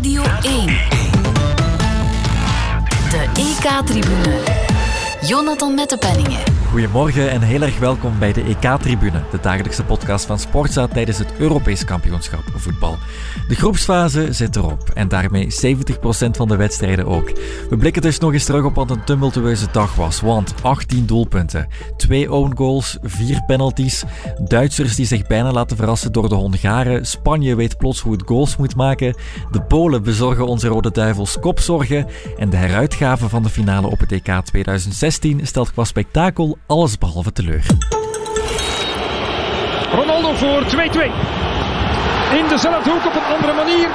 Radio 1. De EK-tribune. Jonathan Mettepenningen. Goedemorgen en heel erg welkom bij de EK-tribune, de dagelijkse podcast van Sportza tijdens het Europees kampioenschap voetbal. De groepsfase zit erop en daarmee 70% van de wedstrijden ook. We blikken dus nog eens terug op wat een tumultueuze dag was, want 18 doelpunten, 2 own goals, 4 penalties, Duitsers die zich bijna laten verrassen door de Hongaren, Spanje weet plots hoe het goals moet maken, de Polen bezorgen onze Rode Duivels kopzorgen en de heruitgave van de finale op het EK 2016 stelt qua spektakel alles behalve teleur. Ronaldo voor 2-2. In dezelfde hoek op een andere manier.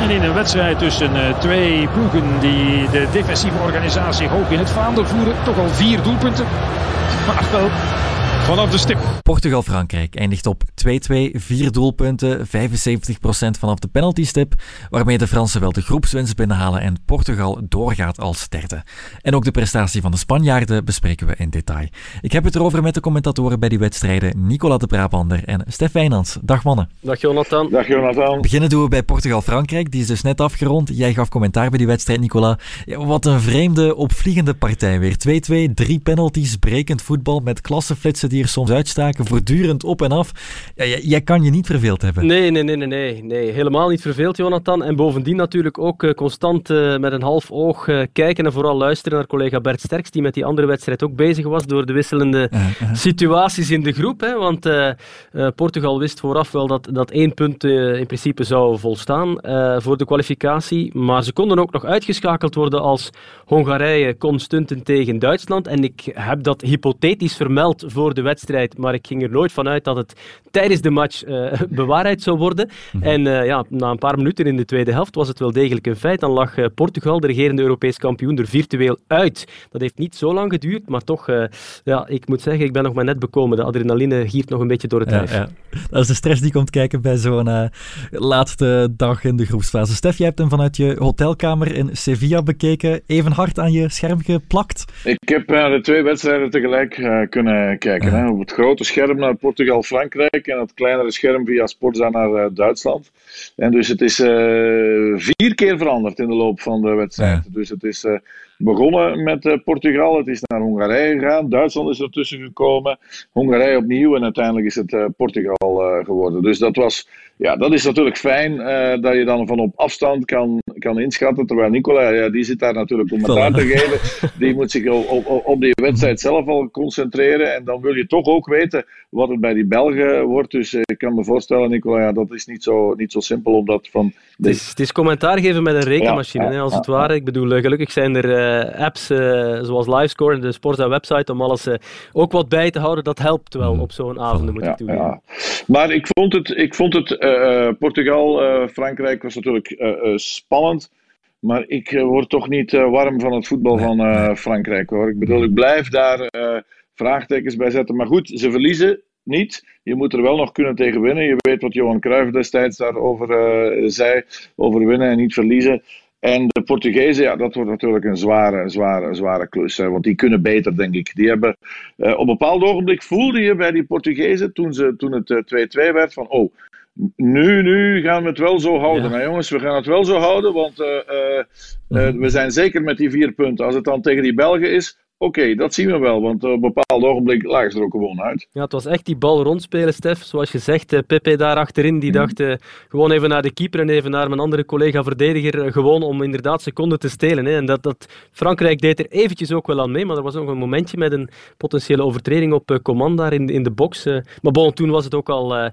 En in een wedstrijd tussen uh, twee ploegen die de defensieve organisatie hoog in het vaandel voeren. Toch al vier doelpunten. Maar wel vanaf de stip. Portugal-Frankrijk eindigt op 2-2, vier doelpunten, 75% vanaf de penaltystip, waarmee de Fransen wel de groepswinst binnenhalen en Portugal doorgaat als derde. En ook de prestatie van de Spanjaarden bespreken we in detail. Ik heb het erover met de commentatoren bij die wedstrijden, Nicola de Brabander en Stef Wijnands. Dag mannen. Dag Jonathan. Dag Jonathan. Beginnen doen we bij Portugal-Frankrijk, die is dus net afgerond. Jij gaf commentaar bij die wedstrijd, Nicola. Ja, wat een vreemde, opvliegende partij weer. 2-2, drie penalties, brekend voetbal met klasseflitsen die er soms uitstaken, voortdurend op en af. Ja, jij, kan je niet verveeld hebben. Nee, nee, nee, nee, nee, nee. Helemaal niet verveeld, Jonathan. En bovendien natuurlijk ook uh, constant uh, met een half oog uh, kijken en vooral luisteren naar collega Bert Sterks, die met die andere wedstrijd ook bezig was door de wisselende situaties in de groep. Hè, want Portugal wist vooraf wel dat, dat één punt in principe zou volstaan voor de kwalificatie. Maar ze konden ook nog uitgeschakeld worden als Hongarije kon stunten tegen Duitsland. En ik heb dat hypothetisch vermeld voor de wedstrijd, maar ik ging er nooit vanuit dat het tijdens de match uh, bewaarheid zou worden. Mhm. En uh, ja, na een paar minuten in de tweede helft was het wel degelijk een feit. Dan lag uh, Portugal, de regerende Europees kampioen, er virtueel uit. Dat heeft niet zo lang geduurd, maar toch, ja, ik moet zeggen, ik ben nog maar net bekomen. De adrenaline giert nog een beetje door het lijf. Ja, ja. Dat is de stress die komt kijken bij zo'n laatste dag in de groepsfase. Stef, jij hebt hem vanuit je hotelkamer in Sevilla bekeken. Even hard aan je scherm geplakt? Ik heb de twee wedstrijden tegelijk kunnen kijken. Hè. Op het grote scherm naar Portugal-Frankrijk en het kleinere scherm via Sportza naar uh, Duitsland. En dus het is uh, vier keer veranderd in de loop van de wedstrijd. Ja. Dus het is uh, begonnen met Portugal, het is naar Hongarije gegaan, Duitsland is ertussen gekomen, Hongarije opnieuw en uiteindelijk is het Portugal geworden. Dus dat was ja, dat is natuurlijk fijn dat je dan van op afstand kan, kan inschatten. Terwijl Nicola, ja, die zit daar natuurlijk commentaar te geven. Die moet zich op, op, op, die wedstrijd zelf al concentreren. En dan wil je toch ook weten wat er bij die Belgen wordt. Dus uh, ik kan me voorstellen, Nicola, ja, dat is niet zo, niet zo simpel om dat van... Het, is, het is commentaar geven met een rekenmachine, ja, hè, als het ware. Ik bedoel, uh, gelukkig zijn er apps zoals Livescore en de Sportsa website om alles ook wat bij te houden. Dat helpt wel mm. op zo'n avond, moet ik toegeven. Maar ik vond het... Ik vond het Portugal, Frankrijk was natuurlijk uh, Maar ik word toch niet warm van het voetbal nee, van nee. Frankrijk hoor. Ik bedoel, ik blijf daar vraagtekens bij zetten. Maar goed, ze verliezen niet. Je moet er wel nog kunnen tegen winnen. Je weet wat Johan Cruijff destijds daarover zei: over winnen en niet verliezen. En de Portugezen, ja, dat wordt natuurlijk een zware, zware, zware klus. Hè, want die kunnen beter, denk ik. Die hebben, op een bepaald ogenblik voelde je bij die Portugezen, toen, ze, toen het 2-2 werd, van oh, nu, nu gaan we het wel zo houden. Ja. jongens, we gaan het wel zo houden, want uh, uh, uh, we zijn zeker met die vier punten. Als het dan tegen die Belgen is, Oké, dat zien we wel, want op een bepaald ogenblik lagen ze er ook gewoon uit. Ja, het was echt die bal rondspelen, Stef. Zoals je zegt, eh, Pepe daar achterin, die mhm. dacht uh, gewoon even naar de keeper en even naar mijn andere collega-verdediger, uh, gewoon om inderdaad seconden te stelen. Hè. En dat, dat, Frankrijk deed er eventjes ook wel aan mee, maar er was ook een momentje met een potentiële overtreding op uh, command daar in, in de box. maar bon, toen was het ook al 2-2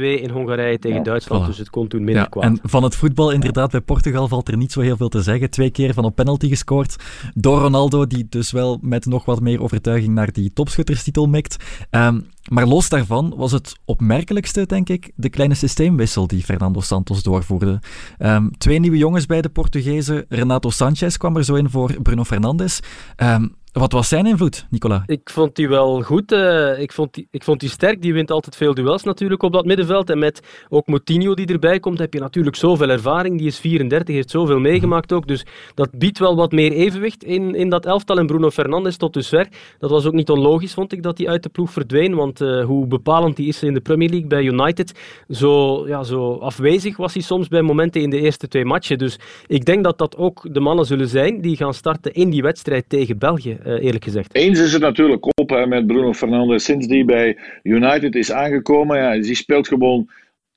in Hongarije tegen ja, Duitsland, voilà. dus het kon toen minder ja, kwaad. En van het voetbal inderdaad, bij Portugal valt er niet zo heel veel te zeggen. Twee keer van op penalty gescoord door Ronaldo, die dus wel met nog wat meer overtuiging naar die topschutterstitel mikt. Um, maar los daarvan was het opmerkelijkste, denk ik, de kleine systeemwissel die Fernando Santos doorvoerde. Um, twee nieuwe jongens bij de Portugezen. Renato Sanchez kwam er zo in voor Bruno Fernandes. Um, Wat was zijn invloed, Nicola? Ik vond die wel goed. Uh, ik, vond die, ik vond die sterk. Die wint altijd veel duels natuurlijk op dat middenveld. En met ook Moutinho die erbij komt, heb je natuurlijk zoveel ervaring. Die is 34, heeft zoveel meegemaakt ook. Dus dat biedt wel wat meer evenwicht in, in dat elftal. En Bruno Fernandes tot dusver. Dat was ook niet onlogisch, vond ik, dat hij uit de ploeg verdween. Want uh, hoe bepalend hij is in de Premier League bij United, zo, ja, zo afwezig was hij soms bij momenten in de eerste twee matchen. Dus ik denk dat dat ook de mannen zullen zijn die gaan starten in die wedstrijd tegen België. Eh, eerlijk gezegd. Eens is het natuurlijk op met Bruno Fernandes. Sinds die bij United is aangekomen, ja, die speelt gewoon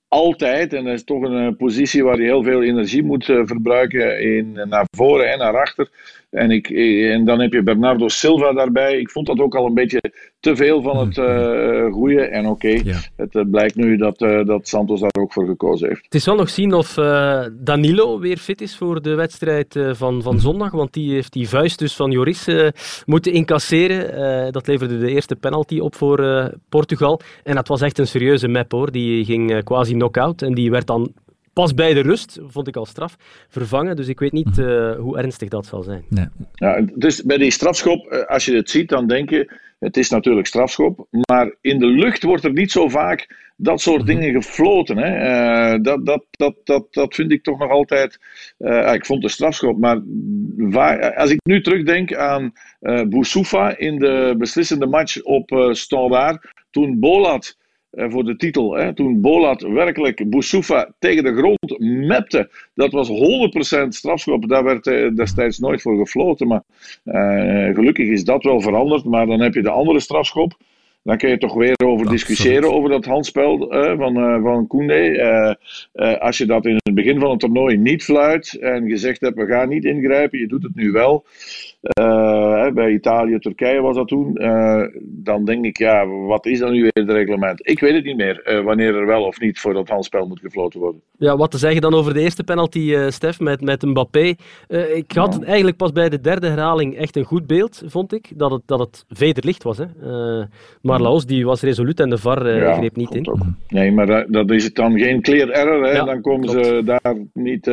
altijd. En dat is toch een eh, positie waar hij heel veel energie moet uh, verbruiken in, naar voren en naar achter. En, ik, en dan heb je Bernardo Silva daarbij. Ik vond dat ook al een beetje te veel van het uh, goede. En oké, het uh, blijkt nu dat, uh, dat Santos daar ook voor gekozen heeft. Het is wel nog zien of Danilo weer fit is voor de wedstrijd van, van zondag. Want die heeft die vuist dus van Joris moeten incasseren. dat leverde de eerste penalty op voor Portugal. En dat was echt een serieuze map hoor. Die ging quasi knock-out. En die werd dan pas bij de rust, vond ik al straf, vervangen. Dus ik weet niet uh, hoe ernstig dat zal zijn. Nee. Ja, dus bij die strafschop, eh, als je het ziet, dan denk je, het is natuurlijk strafschop. Maar in de lucht wordt er niet zo vaak dat soort mhm. dingen gefloten. Hè. Uh, dat, dat, dat, dat, dat vind ik toch nog altijd. Uh, ik vond de strafschop, maar waar, als ik nu terugdenk aan uh, Boussoufa in de beslissende match op uh, Standaard, toen Bolat eh, voor de titel. Hè. Toen Bolat werkelijk Boussoufa tegen de grond mepte. Dat was 100% strafschop. Daar werd eh, destijds nooit voor gefloten. Maar uh, gelukkig is dat wel veranderd. Maar dan heb je de andere strafschop. Dan kun je toch weer over discussiëren over dat handspel uh, van, uh, van Koundé. als je dat in het begin van het toernooi niet fluit en gezegd hebt we gaan niet ingrijpen, je doet het nu wel. Uh, bij Italië, Turkije was dat toen. Uh, dan denk ik, ja, wat is dan nu weer het reglement? Ik weet het niet meer uh, wanneer er wel of niet voor dat handspel moet gefloten worden. Ja, wat te zeggen dan over de eerste penalty, Stef, met, met Mbappé. ik had ja. eigenlijk pas bij de derde herhaling echt een goed beeld, vond ik, dat het, dat het vederlicht was. Hè. maar Laos, die was resoluut en de VAR ja, greep niet in. Ook. Nee, maar dat is het dan geen clear error. Hè. Ja, dan komen klopt. ze daar niet,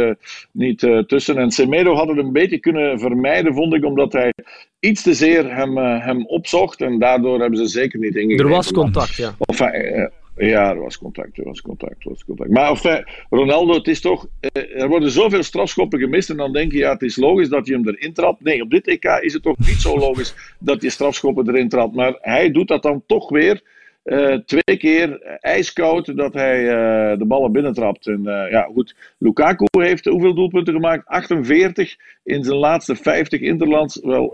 niet tussen. En Semedo had het een beetje kunnen vermijden, vond ik, omdat dat hij iets te zeer hem, hem opzocht. En daardoor hebben ze zeker niet ingegrepen. Er was contact, ja. Of, ja, er was contact, er was contact, was contact. Maar Ronaldo, het is toch... Uh, er worden zoveel strafschoppen gemist en dan denk je, ja, het is logisch dat je hem erin trapt. Nee, op dit EK is het toch niet zo logisch dat je strafschoppen erin trapt. Maar hij doet dat dan toch weer uh, twee keer ijskoud dat hij uh, de ballen binnentrapt. En uh, ja, goed. Lukaku heeft hoeveel doelpunten gemaakt? 48 in zijn laatste 50 interlands. Wel,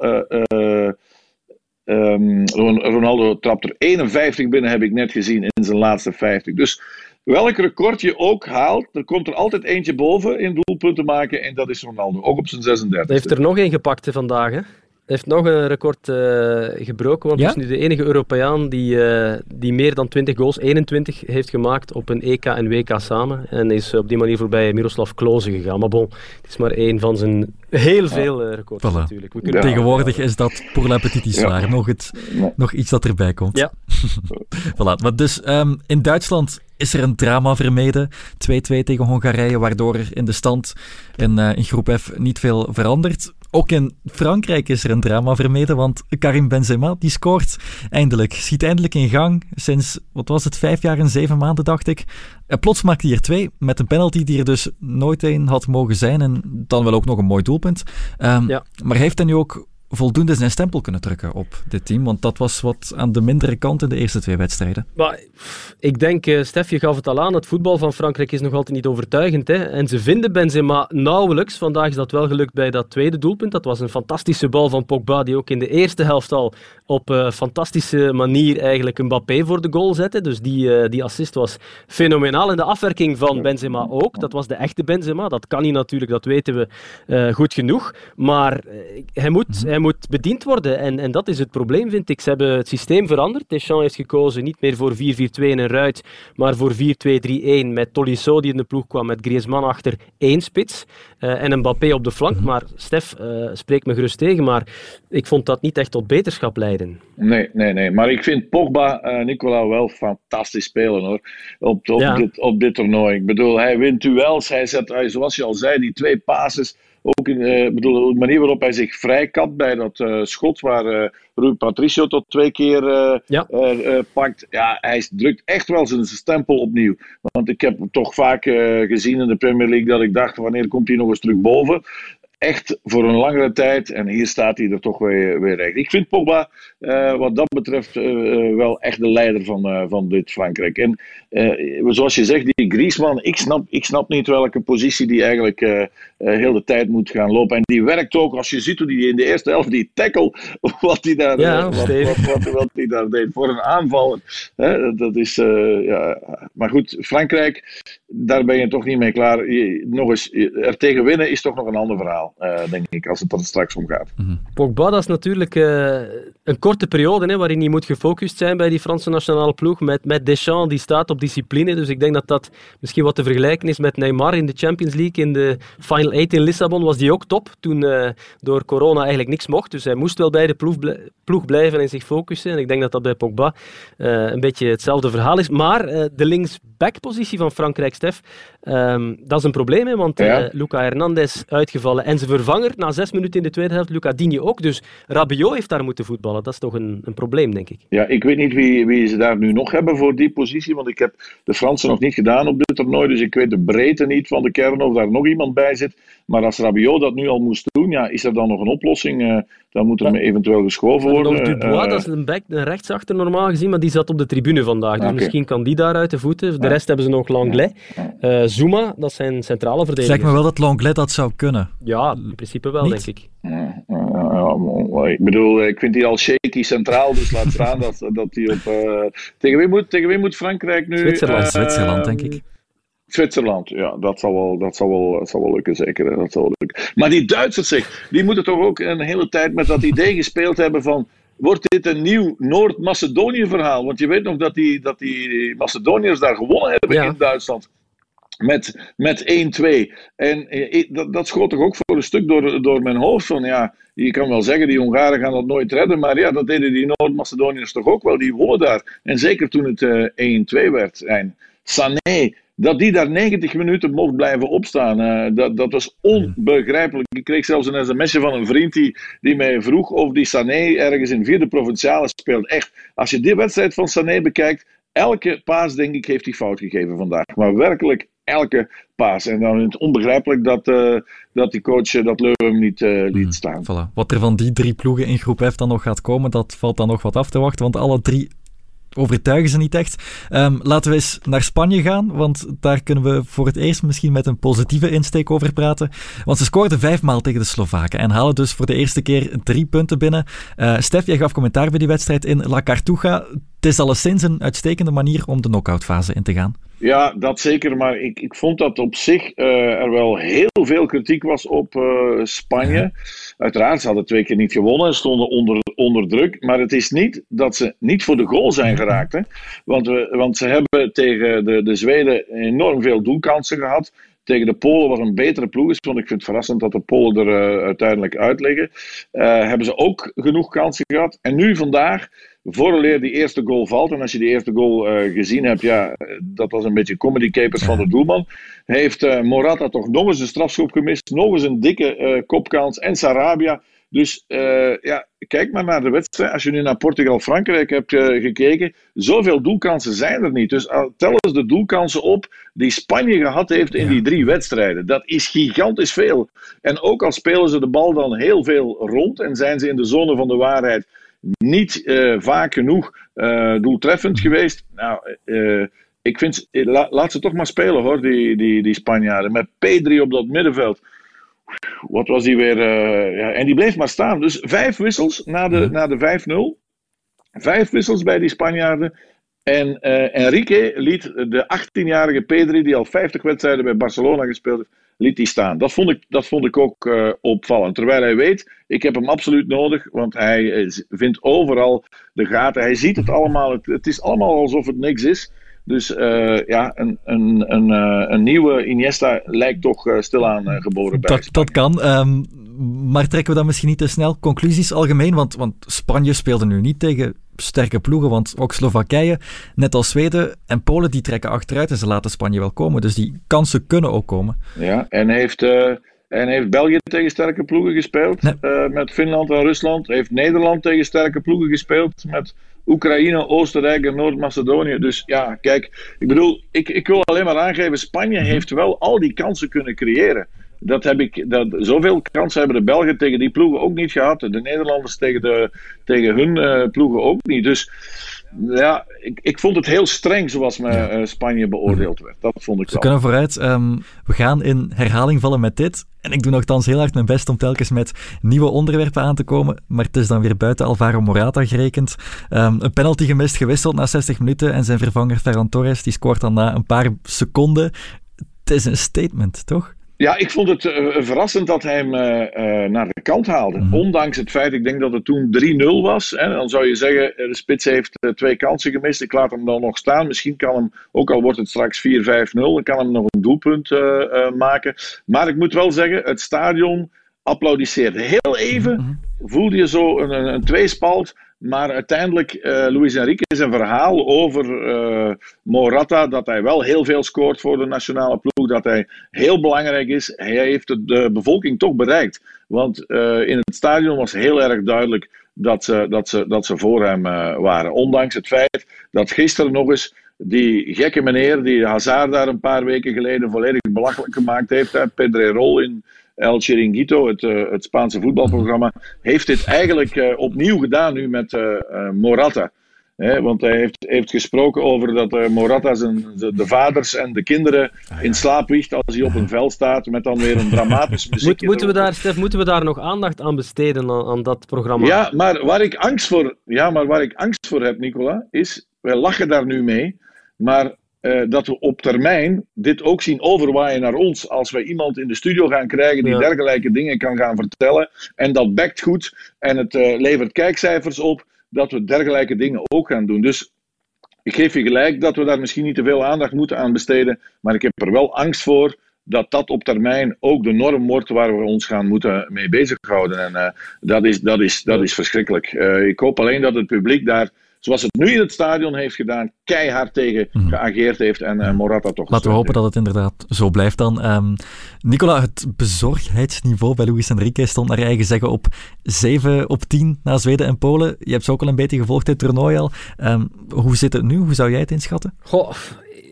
um, Ronaldo trapt er 51 binnen, heb ik net gezien, in zijn laatste 50. Dus welk record je ook haalt, er komt er altijd eentje boven in doelpunten maken. En dat is Ronaldo, ook op zijn 36. Hij heeft er nog één gepakt vandaag, hè? Heeft nog een record uh, gebroken, want ja? is nu de enige Europeaan die, uh, die meer dan 20 goals, 21, heeft gemaakt op een EK en WK samen. En is op die manier voorbij Miroslav Klose gegaan. Maar bon, het is maar één van zijn heel veel uh, records voilà. natuurlijk. We kunnen... Tegenwoordig is dat pour la petite histoire. Ja. Nog, het, nog iets dat erbij komt. Ja. voilà. Maar dus um, in Duitsland is er een drama vermeden. 2-2 tegen Hongarije, waardoor er in de stand in, in groep F niet veel verandert. Ook in Frankrijk is er een drama vermeden, want Karim Benzema die scoort eindelijk, schiet eindelijk in gang sinds, wat was het, vijf jaar en zeven maanden dacht ik. En plots maakt hij er twee, met een penalty die er dus nooit een had mogen zijn en dan wel ook nog een mooi doelpunt. Um, ja. Maar heeft hij nu ook voldoende zijn stempel kunnen drukken op dit team? Want dat was wat aan de mindere kant in de eerste twee wedstrijden. Maar, ik denk, uh, Stef, je gaf het al aan, het voetbal van Frankrijk is nog altijd niet overtuigend. Hè? En ze vinden Benzema nauwelijks. Vandaag is dat wel gelukt bij dat tweede doelpunt. Dat was een fantastische bal van Pogba, die ook in de eerste helft al op uh, fantastische manier eigenlijk een Mbappé voor de goal zette. Dus die, uh, die assist was fenomenaal. En de afwerking van Benzema ook. Dat was de echte Benzema. Dat kan hij natuurlijk, dat weten we goed genoeg. Maar hij moet... Mm -hmm hij moet bediend worden. En, en dat is het probleem, vind ik. Ze hebben het systeem veranderd. Deschamps heeft gekozen niet meer voor 4-4-2 en een ruit, maar voor 4-2-3-1 met Tolisso die in de ploeg kwam, met Griezmann achter één spits uh, en een Mbappé op de flank. -hmm. Maar Stef, uh, spreek me gerust tegen, maar ik vond dat niet echt tot beterschap leiden. Nee, nee, nee. Maar ik vind Pogba, uh, Nicola, wel fantastisch spelen hoor. Op, op, ja. dit, op dit toernooi. Ik bedoel, hij wint duels. Hij zet, zoals je al zei, die twee passes ook in, bedoel, de manier waarop hij zich vrijkat bij dat schot waar Rui Patricio tot twee keer ja. pakt. Ja, hij drukt echt wel zijn stempel opnieuw. Want ik heb toch vaak gezien in de Premier League dat ik dacht, wanneer komt hij nog eens terug boven? echt voor een langere tijd. En hier staat hij er toch weer, weer recht. Ik vind Pogba uh, wat dat betreft uh, wel echt de leider van, uh, van dit Frankrijk. En zoals je zegt, die Griezmann, ik snap, ik snap niet welke positie die eigenlijk heel de tijd moet gaan lopen. En die werkt ook, als je ziet hoe die in de eerste helft die tackle, wat hij daar, ja, wat, wat, wat, wat, die daar deed voor een aanval. Hè, dat is, ja. Maar goed, Frankrijk, daar ben je toch niet mee klaar. Je, nog eens, er tegen winnen is toch nog een ander verhaal. Uh, denk ik, als het er straks om gaat. Mm Pogba, dat is natuurlijk uh, een korte periode hè, waarin hij moet gefocust zijn bij die Franse nationale ploeg. Met, met Deschamps, die staat op discipline. Dus ik denk dat dat misschien wat te vergelijken is met Neymar in de Champions League. In de Final 8 in Lissabon was die ook top. Toen uh, door corona eigenlijk niks mocht. Dus hij moest wel bij de ploeg, ploeg blijven en zich focussen. En ik denk dat dat bij Pogba een beetje hetzelfde verhaal is. Maar de linksback-positie van Frankrijk, Stef, ehm, dat is een probleem. Hè, want ja. Luca Hernandez uitgevallen en zijn vervanger na zes minuten in de tweede helft, Luca Dini ook. Dus Rabiot heeft daar moeten voetballen. Dat is toch een, een probleem, denk ik. Ja, ik weet niet wie, wie ze daar nu nog hebben voor die positie, want ik heb de Fransen nog niet gedaan op dit toernooi, dus ik weet de breedte niet van de kern of daar nog iemand bij zit. Maar als Rabiot dat nu al moest doen, ja, is er dan nog een oplossing? Uh, dan moet er eventueel geschoven worden. Dubois, uh, dat is een, back, een rechtsachter normaal gezien, maar die zat op de tribune vandaag. Dus misschien kan die daar uit de voeten. De rest hebben ze nog Langlais. Uh, Zuma, dat zijn centrale verdedigers. Zeg me wel dat Langlais dat zou kunnen. Ja, in principe wel, denk ik. ik bedoel, ik vind die al shaky centraal, dus laat staan dat, dat hij op... tegen, wie moet, tegen wie moet Frankrijk nu... Zwitserland, Zwitserland denk ik. Zwitserland, ja, dat zal wel, dat zal wel, dat zal wel lukken, zeker. Dat zal wel lukken. Maar die Duitsers, zeg, die moeten toch ook een hele tijd met dat idee gespeeld hebben van. Wordt dit een nieuw Noord-Macedonië-verhaal? Want je weet nog dat die, dat die Macedoniërs daar gewonnen hebben in Duitsland. Met, met 1-2. En eh, dat, dat schoot toch ook voor een stuk door, door mijn hoofd. Van ja, je kan wel zeggen, die Hongaren gaan dat nooit redden. Maar ja, dat deden die Noord-Macedoniërs toch ook wel. Die wonnen daar. En zeker toen het uh, 1-2 werd. En Sané dat die daar 90 minuten mocht blijven opstaan, uh, dat, dat was onbegrijpelijk. Ik kreeg zelfs een sms'je van een vriend die, die mij vroeg of die Sané ergens in vierde provinciale speelt. Echt, als je die wedstrijd van Sané bekijkt, elke paas denk ik heeft hij fout gegeven vandaag. Maar werkelijk elke paas. En dan is het onbegrijpelijk dat, uh, dat die coach uh, dat Leuven hem niet uh, liet hmm, staan. Voilà. Wat er van die drie ploegen in groep F dan nog gaat komen, dat valt dan nog wat af te wachten. Want alle drie overtuigen ze niet echt. Um, laten we eens naar Spanje gaan, want daar kunnen we voor het eerst misschien met een positieve insteek over praten. Want ze scoorden vijfmaal tegen de Slovaken en halen dus voor de eerste keer drie punten binnen. Uh, Stef, jij gaf commentaar bij die wedstrijd in La Cartuja. Het is alleszins een uitstekende manier om de knock-outfase in te gaan. Ja, dat zeker. Maar ik, ik vond dat op zich uh, er wel heel veel kritiek was op uh, Spanje. Uiteraard, ze hadden twee keer niet gewonnen en stonden onder, onder druk. Maar het is niet dat ze niet voor de goal zijn geraakt. Hè? Want, we, want ze hebben tegen de, de Zweden enorm veel doelkansen gehad. Tegen de Polen was een betere ploeg is, want ik vind het verrassend dat de Polen er uh, uiteindelijk uit liggen. Uh, hebben ze ook genoeg kansen gehad. En nu vandaag vooraleer die eerste goal valt, en als je die eerste goal uh, gezien hebt, ja, dat was een beetje comedy capers van de doelman, heeft Morata toch nog eens een strafschop gemist, nog eens een dikke kopkans en Sarabia. Dus ja, kijk maar naar de wedstrijd. Als je nu naar Portugal-Frankrijk hebt gekeken, zoveel doelkansen zijn er niet. Dus tel eens de doelkansen op die Spanje gehad heeft in ja. die drie wedstrijden. Dat is gigantisch veel. En ook al spelen ze de bal dan heel veel rond en zijn ze in de zone van de waarheid niet uh, vaak genoeg uh, doeltreffend geweest. Nou, uh, ik vind, la, laat ze toch maar spelen hoor, die, die, die Spanjaarden. Met Pedri op dat middenveld. Wat was die weer? ja, en die bleef maar staan. Dus vijf wissels na de, na de 5-0. Vijf wissels bij die Spanjaarden. En Enrique liet de 18-jarige Pedri, die al 50 wedstrijden bij Barcelona gespeeld heeft, liet hij staan. Dat vond ik, dat vond ik ook uh, opvallend. Terwijl hij weet, ik heb hem absoluut nodig, want hij vindt overal de gaten. Hij ziet het allemaal. Het, het is allemaal alsof het niks is. Dus uh, ja, een, een, een, uh, een, nieuwe Iniesta lijkt toch uh, stilaan geboren bij dat, dat kan. Um, maar trekken we dan misschien niet te snel conclusies algemeen? Want, want Spanje speelde nu niet tegen sterke ploegen, want ook Slowakije, net als Zweden en Polen, die trekken achteruit en ze laten Spanje wel komen. Dus die kansen kunnen ook komen. Ja, en heeft, uh, En heeft België tegen sterke ploegen gespeeld met Finland en Rusland. Heeft Nederland tegen sterke ploegen gespeeld met Oekraïne, Oostenrijk en Noord-Macedonië. Dus ja, kijk, ik bedoel, ik, ik wil alleen maar aangeven: Spanje mhm. heeft wel al die kansen kunnen creëren. Dat heb ik, dat, zoveel kansen hebben de Belgen tegen die ploegen ook niet gehad. De Nederlanders tegen, de, tegen hun uh, ploegen ook niet. Dus ja, ik, ik vond het heel streng zoals me, uh, Spanje beoordeeld werd. Dat vond ik We kunnen vooruit. Um, we gaan in herhaling vallen met dit. En ik doe nogthans heel hard mijn best om telkens met nieuwe onderwerpen aan te komen. Maar het is dan weer buiten Alvaro Morata gerekend. Um, een penalty gemist, gewisseld na 60 minuten. En zijn vervanger Ferran Torres die scoort dan na een paar seconden. Het is een statement, toch? Ja, ik vond het uh, verrassend dat hij hem uh, uh, naar de kant haalde. Mm. Ondanks het feit, ik denk dat het toen 3-0 was. Hè, dan zou je zeggen, de spits heeft twee kansen gemist. Ik laat hem dan nog staan. Misschien kan hem, ook al wordt het straks 4-5-0, dan kan hem nog een doelpunt maken. Maar ik moet wel zeggen, het stadion applaudisseerde. Heel even mm-hmm. voelde je zo een, een, een tweespalt. Maar uiteindelijk, uh, Luis Enrique is een verhaal over uh, Morata, dat hij wel heel veel scoort voor de nationale ploeg, dat hij heel belangrijk is. Hij heeft de bevolking toch bereikt. Want uh, in het stadion was heel erg duidelijk dat ze, dat ze, dat ze voor hem waren. Ondanks het feit dat gisteren nog eens die gekke meneer, die Hazard daar een paar weken geleden volledig belachelijk gemaakt heeft, Pedrerol in El Chiringuito, het, uh, het Spaanse voetbalprogramma, heeft dit eigenlijk uh, opnieuw gedaan nu met uh, Morata. want hij heeft, heeft gesproken over dat Morata zijn, de vaders en de kinderen in slaap wiegt als hij op een vel staat, met dan weer een dramatisch muziek. moeten, we daar, Stef, moeten we daar nog aandacht aan besteden, aan, aan, dat programma? Ja maar, waar ik angst voor, ja, maar waar ik angst voor heb, Nicola, is, wij lachen daar nu mee, maar uh, dat we op termijn dit ook zien overwaaien naar ons. Als wij iemand in de studio gaan krijgen die dergelijke dingen kan gaan vertellen. En dat bekt goed en het uh, levert kijkcijfers op. Dat we dergelijke dingen ook gaan doen. Dus ik geef je gelijk dat we daar misschien niet te veel aandacht moeten aan besteden. Maar ik heb er wel angst voor dat dat op termijn ook de norm wordt waar we ons gaan moeten mee bezighouden. En uh, dat, is, dat, is, dat is verschrikkelijk. ik hoop alleen dat het publiek daar zoals het nu in het stadion heeft gedaan, keihard tegen mhm. geageerd heeft en uh, Morata toch. Laten we hopen dat het inderdaad zo blijft dan. Um, Nicola, het bezorgdheidsniveau bij Luis Enrique stond naar eigen zeggen op 7 op 10 na Zweden en Polen. Je hebt ze ook al een beetje gevolgd, dit toernooi al. Um, hoe zit het nu? Hoe zou jij het inschatten? Goh,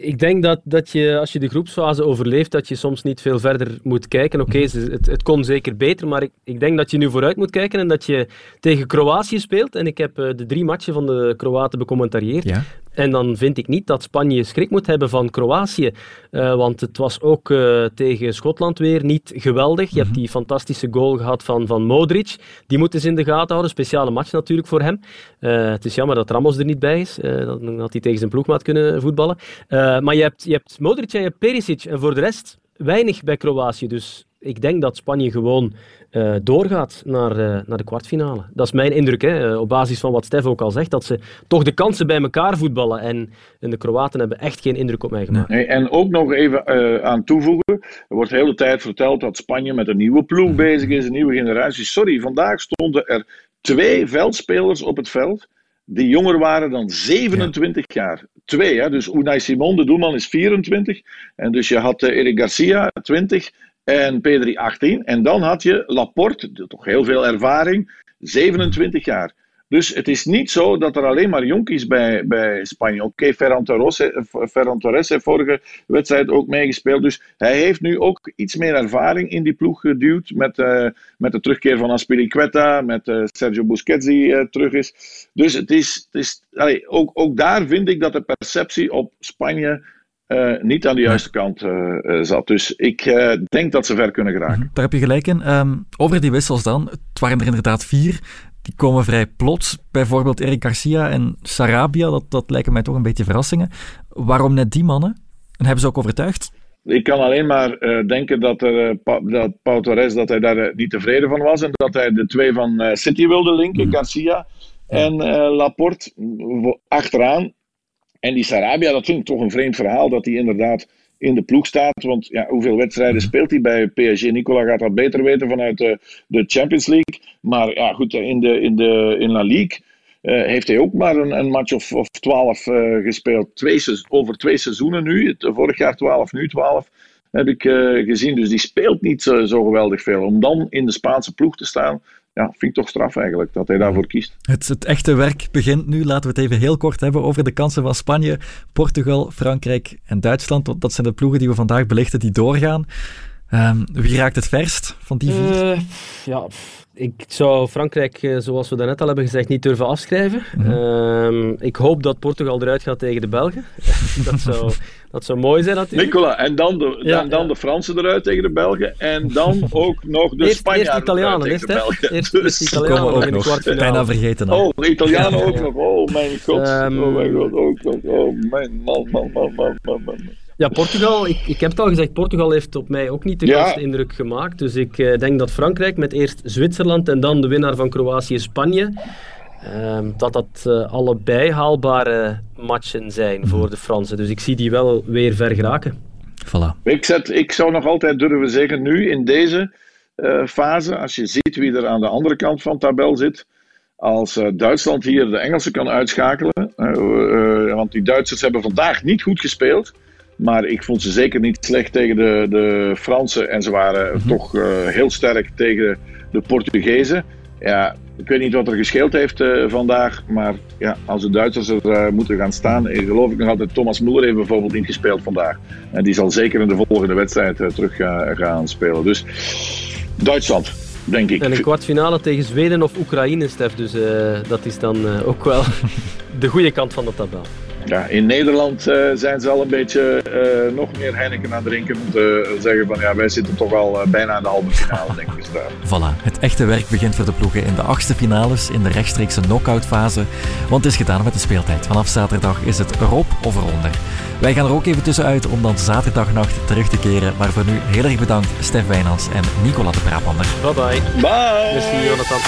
ik denk dat, dat je, als je de groepsfase overleeft, dat je soms niet veel verder moet kijken. Oké, mhm. het, het kon zeker beter, maar ik, ik denk dat je nu vooruit moet kijken en dat je tegen Kroatië speelt. En ik heb uh, de drie matchen van de Kroaten becommentarieerd. Ja. En dan vind ik niet dat Spanje schrik moet hebben van Kroatië. Uh, want het was ook uh, tegen Schotland weer niet geweldig. Je hebt mhm. die fantastische goal gehad van, van Modric. Die moeten ze in de gaten houden. Speciale match natuurlijk voor hem. Uh, het is jammer dat Ramos er niet bij is. dan had hij tegen zijn ploegmaat kunnen voetballen. maar je hebt, je hebt Modric en je hebt Perisic. En voor de rest weinig bij Kroatië. Dus ik denk dat Spanje gewoon uh, doorgaat naar, uh, naar de kwartfinale. Dat is mijn indruk, hè, eh, op basis van wat Stef ook al zegt, dat ze toch de kansen bij elkaar voetballen. En, en de Kroaten hebben echt geen indruk op mij gemaakt. Nee, en ook nog even aan toevoegen, er wordt de hele tijd verteld dat Spanje met een nieuwe ploeg mhm. bezig is, een nieuwe generatie. Sorry, vandaag stonden er twee veldspelers op het veld die jonger waren dan 27 jaar. Twee, hè? dus Unai Simon, de doelman, is 24. En dus je had Eric Garcia, 20 en P3 18. En dan had je Laporte, toch heel veel ervaring, 27 jaar. Dus het is niet zo dat er alleen maar jonkies bij, bij Spanje. Oké, okay, Ferran, Torres, Ferran Torres heeft vorige wedstrijd ook meegespeeld. Dus hij heeft nu ook iets meer ervaring in die ploeg geduwd. Met, uh, met de terugkeer van Aspiriqueta, met uh, Sergio Busquets die terug is. Dus het is, het is ook, ook daar vind ik dat de perceptie op Spanje uh, niet aan de juiste kant uh, zat. Dus ik denk dat ze ver kunnen geraken. Daar heb je gelijk in. Um, over die wissels dan. Het waren er inderdaad vier. Die komen vrij plots. Bijvoorbeeld Eric Garcia en Sarabia. Dat, dat lijken mij toch een beetje verrassingen. Waarom net die mannen? En hebben ze ook overtuigd? Ik kan alleen maar denken dat, er, dat Pau Torres dat hij daar niet tevreden van was. En dat hij de twee van City wilde linken, mhm. Garcia en Laporte, achteraan. En die Sarabia, dat vind ik toch een vreemd verhaal dat hij inderdaad in de ploeg staat. Want ja, hoeveel wedstrijden mhm. speelt hij bij PSG? Nicola gaat dat beter weten vanuit de, de Champions League. Maar ja, goed, in, de, in, de, in La Ligue uh, heeft hij ook maar een, een match of, of 12 uh, gespeeld. Twee, over twee seizoenen nu. vorig jaar 12, nu 12. heb ik gezien. Dus die speelt niet zo, zo geweldig veel. Om dan in de Spaanse ploeg te staan, ja, vind ik toch straf eigenlijk dat hij daarvoor kiest. Het, het, echte werk begint nu. Laten we het even heel kort hebben over de kansen van Spanje, Portugal, Frankrijk en Duitsland. Dat zijn de ploegen die we vandaag belichten die doorgaan. Um, wie raakt het verst van die vier? Uh, ja, ik zou Frankrijk, eh, zoals we daarnet al hebben gezegd, niet durven afschrijven. Mm -hmm. ik hoop dat Portugal eruit gaat tegen de Belgen. dat, zou, dat zou mooi zijn natuurlijk. Nicola, en dan de, dan, dan de Fransen eruit tegen de Belgen. En dan ook nog de eerst, Spanjaarden eerst Italianen, tegen de Belgen. Eerst, dus, de Italianen ook in de kwartfinale. Bijna vergeten al. Oh, de Italianen ook nog. Oh mijn god. Um, oh mijn god. Ook nog. Oh mijn man, man, man, man, man. man. Ja, Portugal, ik, ik heb het al gezegd, Portugal heeft op mij ook niet de grootste indruk gemaakt. Dus ik uh, denk dat Frankrijk met eerst Zwitserland en dan de winnaar van Kroatië-Spanje, uh, dat dat uh, allebei haalbare matchen zijn mm. voor de Fransen. Dus ik zie die wel weer ver geraken. Voilà. Ik, zet, ik zou nog altijd durven zeggen, nu in deze uh, fase, als je ziet wie er aan de andere kant van de tabel zit, als Duitsland hier de Engelsen kan uitschakelen, want die Duitsers hebben vandaag niet goed gespeeld. Maar ik vond ze zeker niet slecht tegen de, de Fransen. En ze waren mhm. toch uh, heel sterk tegen de Portugezen. Ja, ik weet niet wat er gescheeld heeft uh, vandaag. Maar ja, als de Duitsers er uh, moeten gaan staan. geloof ik nog altijd. Thomas Muller heeft bijvoorbeeld niet gespeeld vandaag. En die zal zeker in de volgende wedstrijd terug gaan spelen. Dus Duitsland, denk ik. En een kwartfinale tegen Zweden of Oekraïne, Stef. Dus dat is dan ook wel de goede kant van de tabel. Ja, in Nederland uh, zijn ze al een beetje uh, nog meer Heineken aan het drinken. Om te zeggen van ja, wij zitten toch al uh, bijna aan de halve finale, denk ik. Voilà, het echte werk begint voor de ploegen in de achtste finales, in de rechtstreekse knock-out fase. Want het is gedaan met de speeltijd. Vanaf zaterdag is het erop of eronder. Wij gaan er ook even tussenuit om dan zaterdagnacht terug te keren. Maar voor nu heel erg bedankt Stef Wijnands en Nicola de Brabander. Bye bye. Bye. Merci Jonathan.